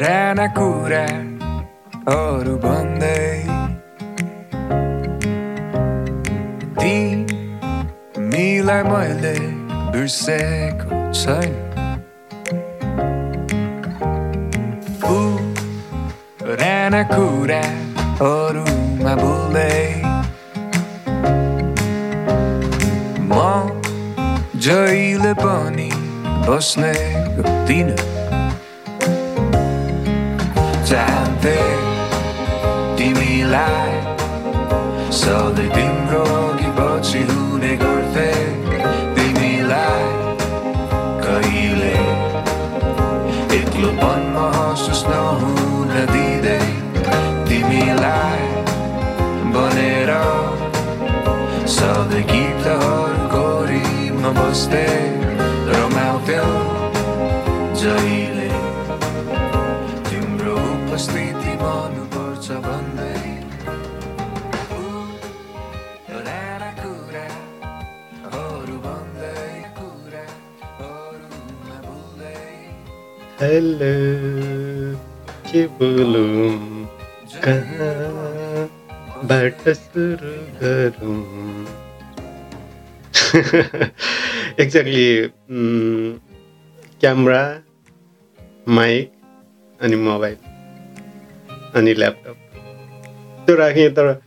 राना कुरा अरू भन्दै। तिमीलाई मैले बिर्सेको छैन। पुराना कुरा अरूमा बोल्दै। म जहिले पनि बस्ने दिन चाहन्थे तिमीलाई सधैँ तिम्रो अघि पछि हुने गर्थे तिमीलाई कहिले एक्लोपन महसुस नहुन दिँदै तिमीलाई बनेर सधैँ गीतहरूको रिममा बस्दै हेलो के बोलौँ कहाँबाट सुरु गरौँ एक्ज्याक्टली क्यामरा माइक अनि मोबाइल अनि ल्यापटप त्यो राखेँ तर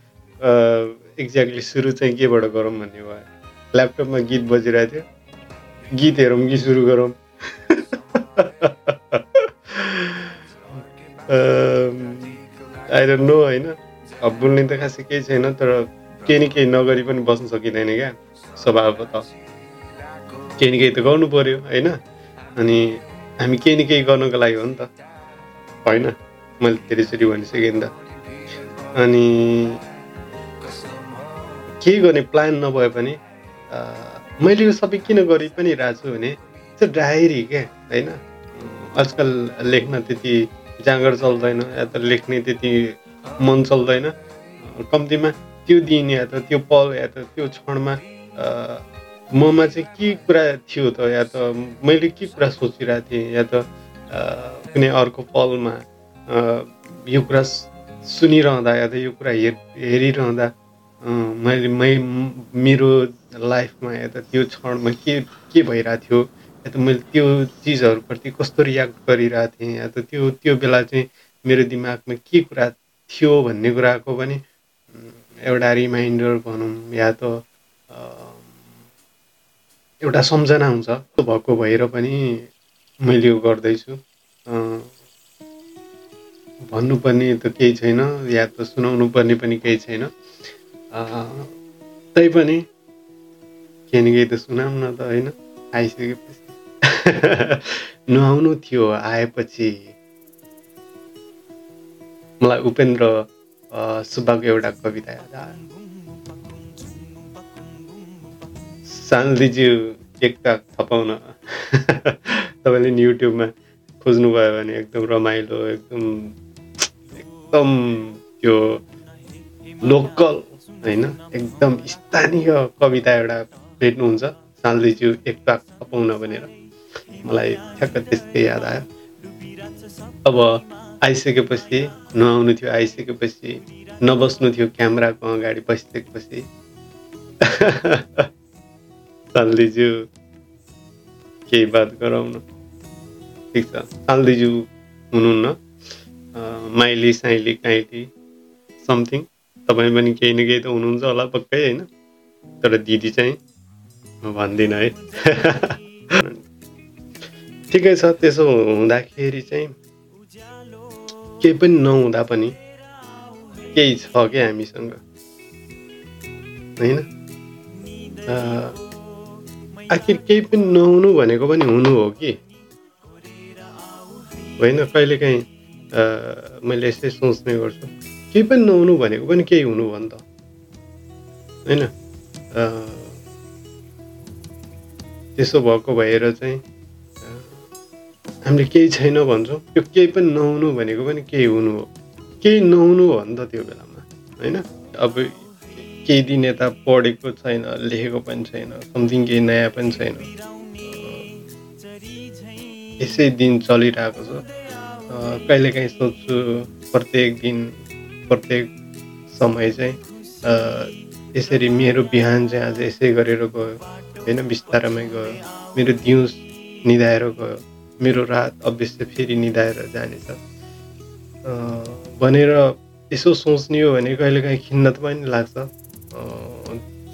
एक्ज्याक्टली सुरु चाहिँ केबाट गरौँ भन्ने भयो। ल्यापटपमा गीत बजिरहेको थियो। गीत हेरौँ कि सुरु गरौँ? डोन्ट नो होइन? अब बोल्ने त खासै केही छैन तर केही न केही नगरी पनि बस्न सकिँदैन क्या। स्वभावतः केही न केही त गर्नु पऱ्यो होइन? अनि हामी केही न केही गर्नको लागि हो नि त। होइन? मैले धेरैचोटि भनिसकेँ नि त। अनि केही गर्ने प्लान नभए पनि मैले यो सबै किन गरि पनि रहेको छु भने त्यो डायरी क्या होइन? आजकल लेख्न त्यति जाँगर चल्दैन या त लेख्ने त्यति मन चल्दैन। कम्तीमा त्यो दिन या त त्यो पल या त त्यो क्षणमा ममा चाहिँ के कुरा थियो त या त मैले के कुरा सोचिरहेको थिएँ या त कुनै अर्को पलमा यो कुरा सुनिरहँदा या त यो कुरा हेर हेरिरहँदा मैले मै मेरो लाइफमा या त त्यो क्षणमा के के भइरहेको थियो या त मैले त्यो चिजहरूप्रति कस्तो रियाक्ट गरिरहेको थिएँ या त त्यो त्यो बेला चाहिँ मेरो दिमागमा के कुरा थियो भन्ने कुराको पनि एउटा रिमाइन्डर भनौँ या त एउटा सम्झना हुन्छ। भएको भएर पनि मैले यो गर्दैछु। भन्नुपर्ने त केही छैन या त सुनाउनु पर्ने पनि केही छैन। तैपनि केही न केही त सुनाउँ न त होइन? आइसकेपछि। नुहाउनु थियो आएपछि मलाई उपेन्द्र सुब्बाको एउटा कविता याद आयो। एकता थपाउन। तपाईँले युट्युबमा खोज्नुभयो भने एकदम रमाइलो एकदम एकदम त्यो लोकल होइन? एकदम स्थानीय कविता एउटा भेट्नुहुन्छ। सालदिज्यू एकता थपाउन भनेर। मलाई ठ्याक्क त्यस्तै याद आयो। अब आइसकेपछि नुहाउनु थियो आइसकेपछि नबस्नु थियो क्यामेराको अगाडि बसिसकेपछि। सालदिज्यू केही बात गरौँ न। ठिक छ। सालदिज्यू हुनुहुन्न। माइली साइली काइली समथिङ तपाईँ पनि केही न केही त हुनुहुन्छ होला पक्कै होइन? तर दिदी चाहिँ म भन्दिनँ है? ठिकै छ त्यसो हुँदाखेरि चाहिँ केही पनि नहुँदा पनि केही छ क्या हामीसँग? होइन? आखिर केही पनि नहुनु भनेको पनि हुनु हो कि? होइन कहिलेकाहीँ मैले यसै सोच्ने गर्छु। केही पनि नहुनु भनेको पनि केही हुनु त। होइन? त्यसो भएको भएर चाहिँ हामीले केही छैन भन्छौँ। त्यो केही पनि नहुनु भनेको पनि केही हुनु हो केही नहुनु हो नि त त्यो बेलामा। होइन? अब केही दिन यता पढेको छैन लेखेको पनि छैन समथिङ केही नयाँ पनि छैन। यसै दिन चलिरहेको छ। कहिलेकाहीँ सोध्छु प्रत्येक दिन प्रत्येक समय चाहिँ यसरी मेरो बिहान चाहिँ आज यसै गरेर गयो होइन बिस्तारमै गयो। मेरो दिउँस निधाएर गयो। मेरो रात अवश्य फेरि निधाएर जानेछ। भनेर यसो सोच्ने हो भने कहिलेकाहीँ खिन्न त पनि लाग्छ।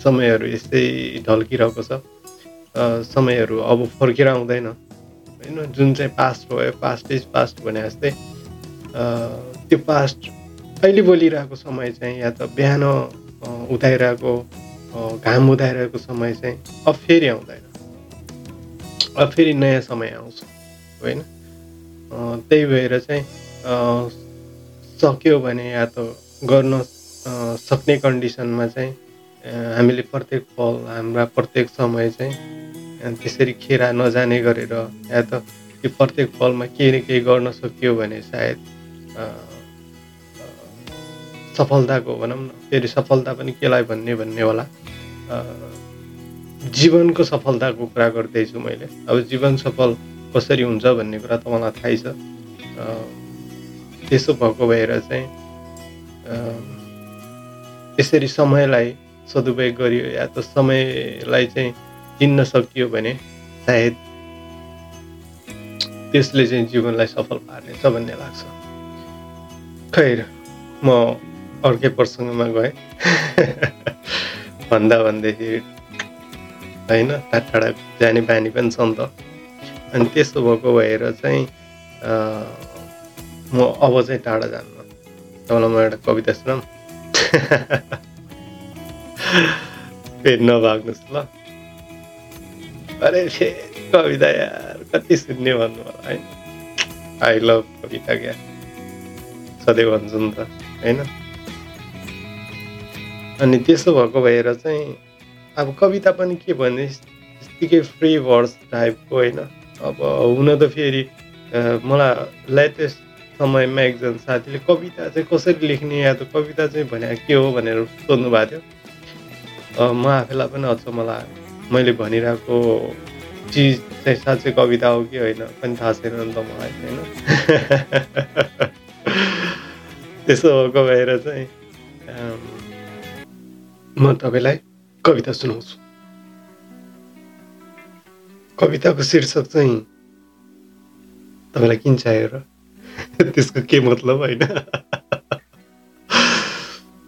समयहरू यस्तै ढल्किरहेको छ। समयहरू अब फर्केर आउँदैन होइन जुन चाहिँ पास्ट भयो पास्ट इज पास्ट भने जस्तै त्यो पास्ट अहिले बोलिरहेको समय चाहिँ या त बिहान उदाइरहेको घाम उदाइरहेको समय चाहिँ अब फेरि आउँदैन। अब फेरि नयाँ समय आउँछ होइन? त्यही भएर चाहिँ सक्यो भने या त गर्न सक्ने कन्डिसनमा चाहिँ हामीले प्रत्येक पल हाम्रा प्रत्येक समय चाहिँ त्यसरी खेरा नजाने गरेर या त त्यो प्रत्येक पलमा केही न केही गर्न सकियो भने सायद सफलताको भनौँ न फेरि सफलता पनि केलाई भन्ने भन्ने होला। जीवनको सफलताको कुरा गर्दैछु मैले। अब जीवन सफल कसरी हुन्छ भन्ने कुरा त मलाई थाहै छ। त्यसो भएको भएर चाहिँ यसरी समयलाई सदुपयोग गरियो या त समयलाई चाहिँ चिन्न सकियो भने सायद त्यसले चाहिँ जीवनलाई सफल पार्नेछ भन्ने लाग्छ। खैर म अर्कै प्रसङ्गमा गएँ। भन्दा भन्दाखेरि होइन टाढा टाढा जाने बानी पनि छ नि त। अनि त्यसो भएको भएर चाहिँ म अब चाहिँ टाढा जान्न। तपाईँलाई म एउटा कविता सुनाऊँ फेरि नभाग्नुहोस् ल। अरे कविता यार कति सुन्ने भन्नु होला है आई लभ कविता क्या सधैँ भन्छु नि त होइन अनि त्यसो भएको भएर चाहिँ अब कविता पनि के भने यत्तिकै फ्री वर्ड्स टाइपको होइन अब हुन त फेरि मलाई लेटेस्ट समयमा एकजना साथीले कविता चाहिँ कसरी लेख्ने या त कविता चाहिँ भने के हो भनेर सोध्नु भएको थियो म आफैलाई पनि अचम्म लाग्यो मैले भनिरहेको चिज चाहिँ साँच्चै कविता हो कि होइन? पनि थाहा छैन नि त मलाई होइन? त्यसो भएको भएर चाहिँ म तपाईँलाई कविता सुनाउँछु। कविताको शीर्षक चाहिँ तपाईँलाई किन चाहियो र? त्यसको के मतलब होइन?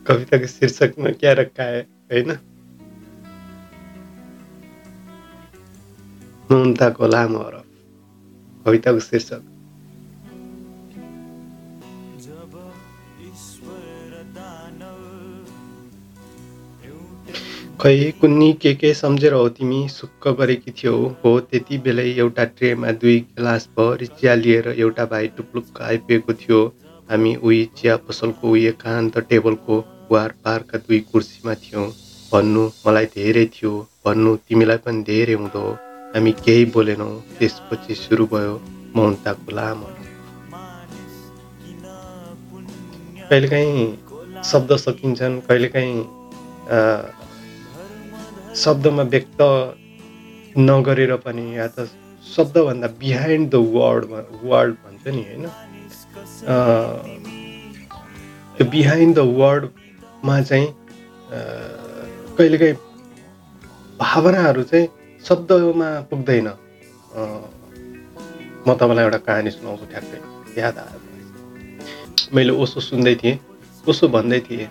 कविताको शीर्षकमा क्या है होइन? ममताको लामो हरफ कविताको शीर्षक खै कुन्नी के के सम्झेर हो तिमी सुक्क गरेकी थियौ? हो त्यति बेलै एउटा ट्रेमा दुई गिलास भरि चिया लिएर एउटा भाइ टुप्लुक्क आइपुगेको थियो। हामी उही चिया पसलको उही एकान्त टेबलको वार पारका दुई कुर्सीमा थियौँ। भन्नु मलाई धेरै थियो। भन्नु तिमीलाई पनि धेरै हुँदो हामी केही बोलेनौँ त्यसपछि सुरु भयो मौनताको लामो कहिलेकाहीँ शब्द सकिन्छन् कहिलेकाहीँ शब्दमा व्यक्त नगरेर पनि या त शब्दभन्दा बिहाइन्ड द वर्ड वर्ड भन्छ नि होइन? त्यो बिहाइन्ड द वर्डमा चाहिँ कहिलेकाहीँ भावनाहरू चाहिँ शब्दमा पुग्दैन म तपाईँलाई एउटा कहानी सुनाउँछु ठ्याक्कै याद आयो। मैले ओसो सुन्दै थिएँ ओसो भन्दै थिएँ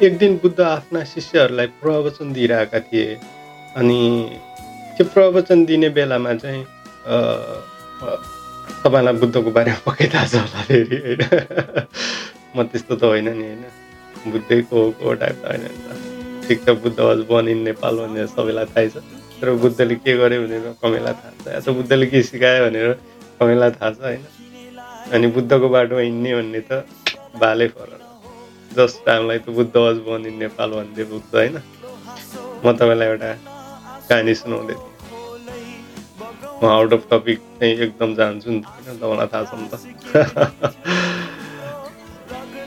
एक दिन बुद्ध आफ्ना शिष्यहरूलाई प्रवचन दिइरहेका थिए अनि त्यो प्रवचन दिने बेलामा चाहिँ तपाईँलाई बुद्धको बारेमा पक्कै थाहा छ होला फेरि होइन म त्यस्तो त होइन नि होइन बुद्धैको को टाइप त होइन नि ठिक छ Buddha was born in Nepal भनेर सबैलाई थाहै छ तर बुद्धले के गर्यो भनेर कमैलाई थाहा छ या बुद्धले के सिकायो भनेर कमैलाई थाहा छ होइन अनि बुद्धको बाटोमा हिँड्ने भन्ने त बालै फरक जस्ट हामीलाई त Buddha was born in Nepal भन्दै पुग्छ होइन म तपाईँलाई एउटा कहानी सुनाउँदै थिएँ म आउट अफ टपिक चाहिँ एकदम जान्छु नि त होइन तपाईँलाई थाहा छ नि त।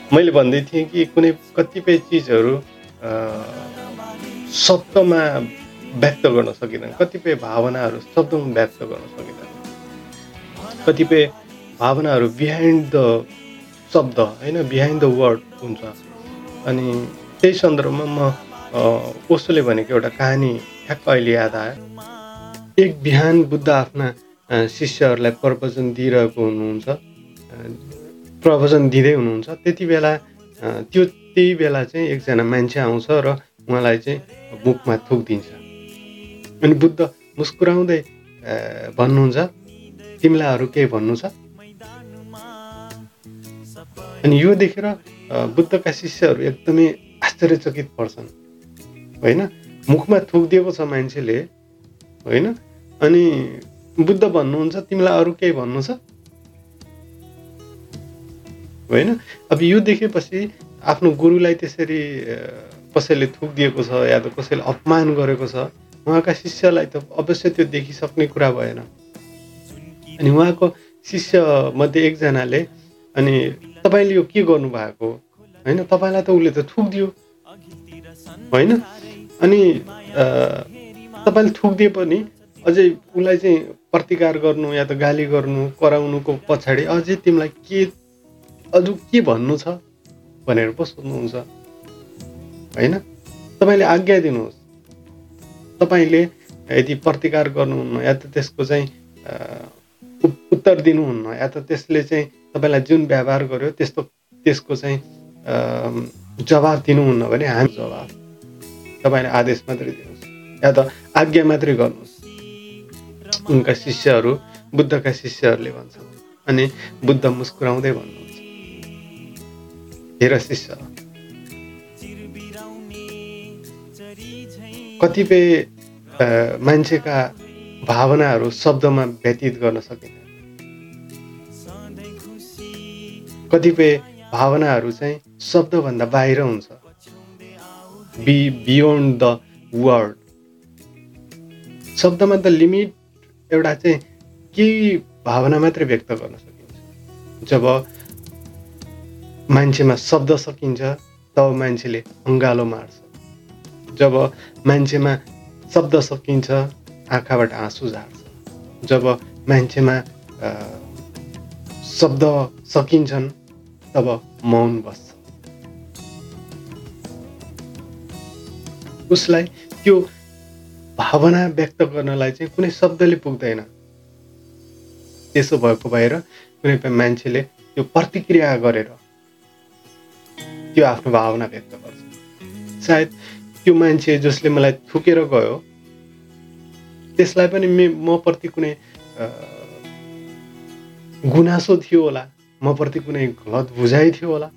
मैले भन्दै थिएँ कि कुनै कतिपय चिजहरू शब्दमा व्यक्त गर्न सकिँदैन। कतिपय भावनाहरू शब्दमा व्यक्त गर्न सकिँदैन। कतिपय भावनाहरू बिहाइन्ड द शब्द होइन? बिहाइन्ड द वर्ड हुन्छ। अनि त्यही सन्दर्भमा म ओसोले भनेको एउटा कहानी ठ्याक्क अहिले याद आयो। एक बिहान बुद्ध आफ्ना शिष्यहरूलाई प्रवचन दिइरहेको हुनुहुन्छ प्रवचन दिँदै हुनुहुन्छ। त्यति बेला त्यो त्यही बेला चाहिँ एकजना मान्छे आउँछ र उहाँलाई चाहिँ मुखमा थुकिदिन्छ। अनि बुद्ध मुस्कुराउँदै भन्नुहुन्छ तिमीलाई अरू केही भन्नु छ? अनि यो देखेर बुद्धका शिष्यहरू एकदमै आश्चर्यचकित पर्छन्। होइन? मुखमा थुकिदिएको छ मान्छेले होइन? अनि बुद्ध भन्नुहुन्छ तिमीलाई अरू केही भन्नु छ? होइन? अब यो देखेपछि आफ्नो गुरुलाई त्यसरी कसैले थुकिदिएको छ या त कसैले अपमान गरेको छ उहाँका शिष्यलाई त अवश्य त्यो देखिसक्ने कुरा भएन। अनि उहाँको शिष्यमध्ये एकजनाले अनि तपाईँले यो के गर्नुभएको? होइन? तपाईँलाई त उसले त थुकिदियो। होइन? अनि तपाईँले थुकिदिए पनि अझै उसलाई चाहिँ प्रतिकार गर्नु या त गाली गर्नु कराउनुको पछाडि अझै तिमीलाई के अझ के भन्नु छ भनेर पो सोध्नुहुन्छ। होइन? तपाईँले आज्ञा दिनुहोस्। तपाईँले यदि प्रतिकार गर्नुहुन्न या त त्यसको चाहिँ उत्तर दिनुहुन्न या त त्यसले चाहिँ तपाईँलाई जुन व्यवहार गर्यो त्यस्तो त्यसको चाहिँ जवाब दिनुहुन्न भने हामी जवाब। तपाईँले आदेश मात्रै दिनुहोस्। या त आज्ञा मात्रै गर्नुहोस् उनका शिष्यहरू बुद्धका शिष्यहरूले भन्छन् अनि बुद्ध मुस्कुराउँदै भन्नुहुन्छ हेर शिष्य कतिपय मान्छेका भावनाहरू शब्दमा व्यतीत गर्न सकिँदैन कतिपय भावनाहरू चाहिँ शब्दभन्दा बाहिर हुन्छ बी बियोन्ड द वर्ड शब्दमा त लिमिट एउटा चाहिँ केही भावना मात्रै व्यक्त गर्न सकिन्छ। जब मान्छेमा शब्द सकिन्छ तब मान्छेले अङ्गालो मार्छ। जब मान्छेमा शब्द सकिन्छ आँखाबाट आँसु झार्छ। जब मान्छेमा शब्द सकिन्छन् तब मौन बस्छ। उसलाई त्यो भावना व्यक्त गर्नलाई चाहिँ कुनै शब्दले पुग्दैन। त्यसो भएको भएर कुनै पनि मान्छेले त्यो प्रतिक्रिया गरेर त्यो आफ्नो भावना व्यक्त गर्छ। सायद त्यो मान्छे जसले मलाई थुकेर गयो त्यसलाई पनि मे म प्रति कुनै गुनासो थियो होला म प्रति कुनै गलत बुझाइ थियो होला।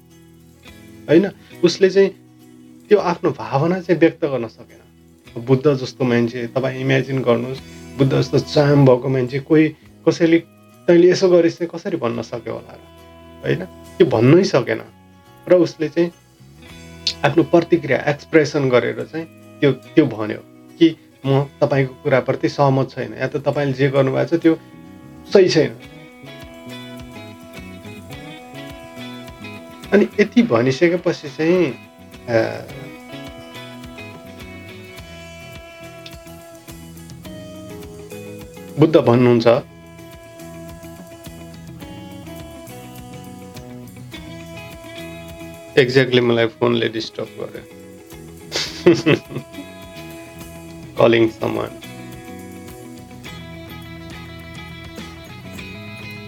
होइन? उसले चाहिँ त्यो आफ्नो भावना चाहिँ व्यक्त गर्न सकेन। बुद्ध जस्तो मान्छे तपाईँ इमेजिन गर्नुहोस् बुद्ध जस्तो चाम भएको मान्छे कोही कसैले तैँले यसो गरिस् चाहिँ कसरी भन्न सक्यो होला होइन? त्यो भन्नै सकेन। र उसले चाहिँ आफ्नो प्रतिक्रिया एक्सप्रेसन गरेर चाहिँ त्यो त्यो भन्यो कि म तपाईँको कुराप्रति सहमत छैन या त तपाईँले जे गर्नुभएको छ त्यो सही छैन। अनि यति भनिसकेपछि चाहिँ बुद्ध भन्नुहुन्छ। एक्ज्याक्टली मलाई फोनले डिस्टर्ब गर्यो। कलिङ समान